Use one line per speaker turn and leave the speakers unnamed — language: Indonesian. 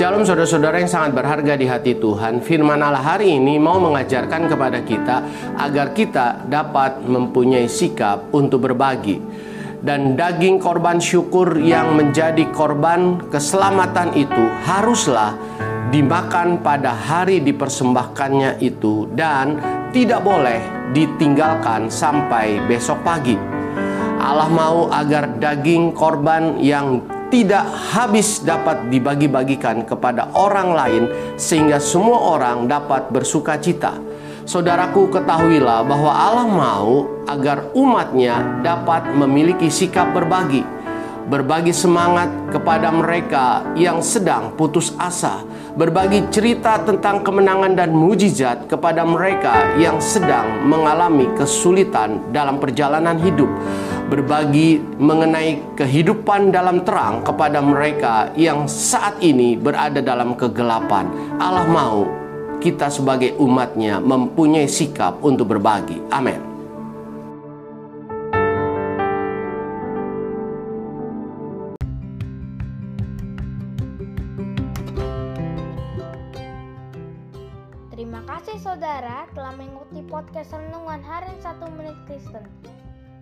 Shalom saudara-saudara yang sangat berharga di hati Tuhan. Firman Allah hari ini mau mengajarkan kepada kita Agar kita dapat mempunyai sikap untuk berbagi. Dan daging korban syukur yang menjadi korban keselamatan itu Haruslah dimakan pada hari dipersembahkannya itu Dan tidak boleh ditinggalkan sampai besok pagi. Allah mau agar daging korban yang tidak habis dapat dibagi-bagikan kepada orang lain sehingga semua orang dapat bersuka cita. Saudaraku ketahuilah bahwa Allah mau agar umatnya dapat memiliki sikap berbagi. Berbagi semangat kepada mereka yang sedang putus asa. Berbagi cerita tentang kemenangan dan mujizat kepada mereka yang sedang mengalami kesulitan dalam perjalanan hidup berbagi mengenai kehidupan dalam terang kepada mereka yang saat ini berada dalam kegelapan. Allah mau kita sebagai umatnya mempunyai sikap untuk berbagi. Amin.
Terima kasih saudara telah mengikuti podcast Renungan Harian 1 Menit Kristen.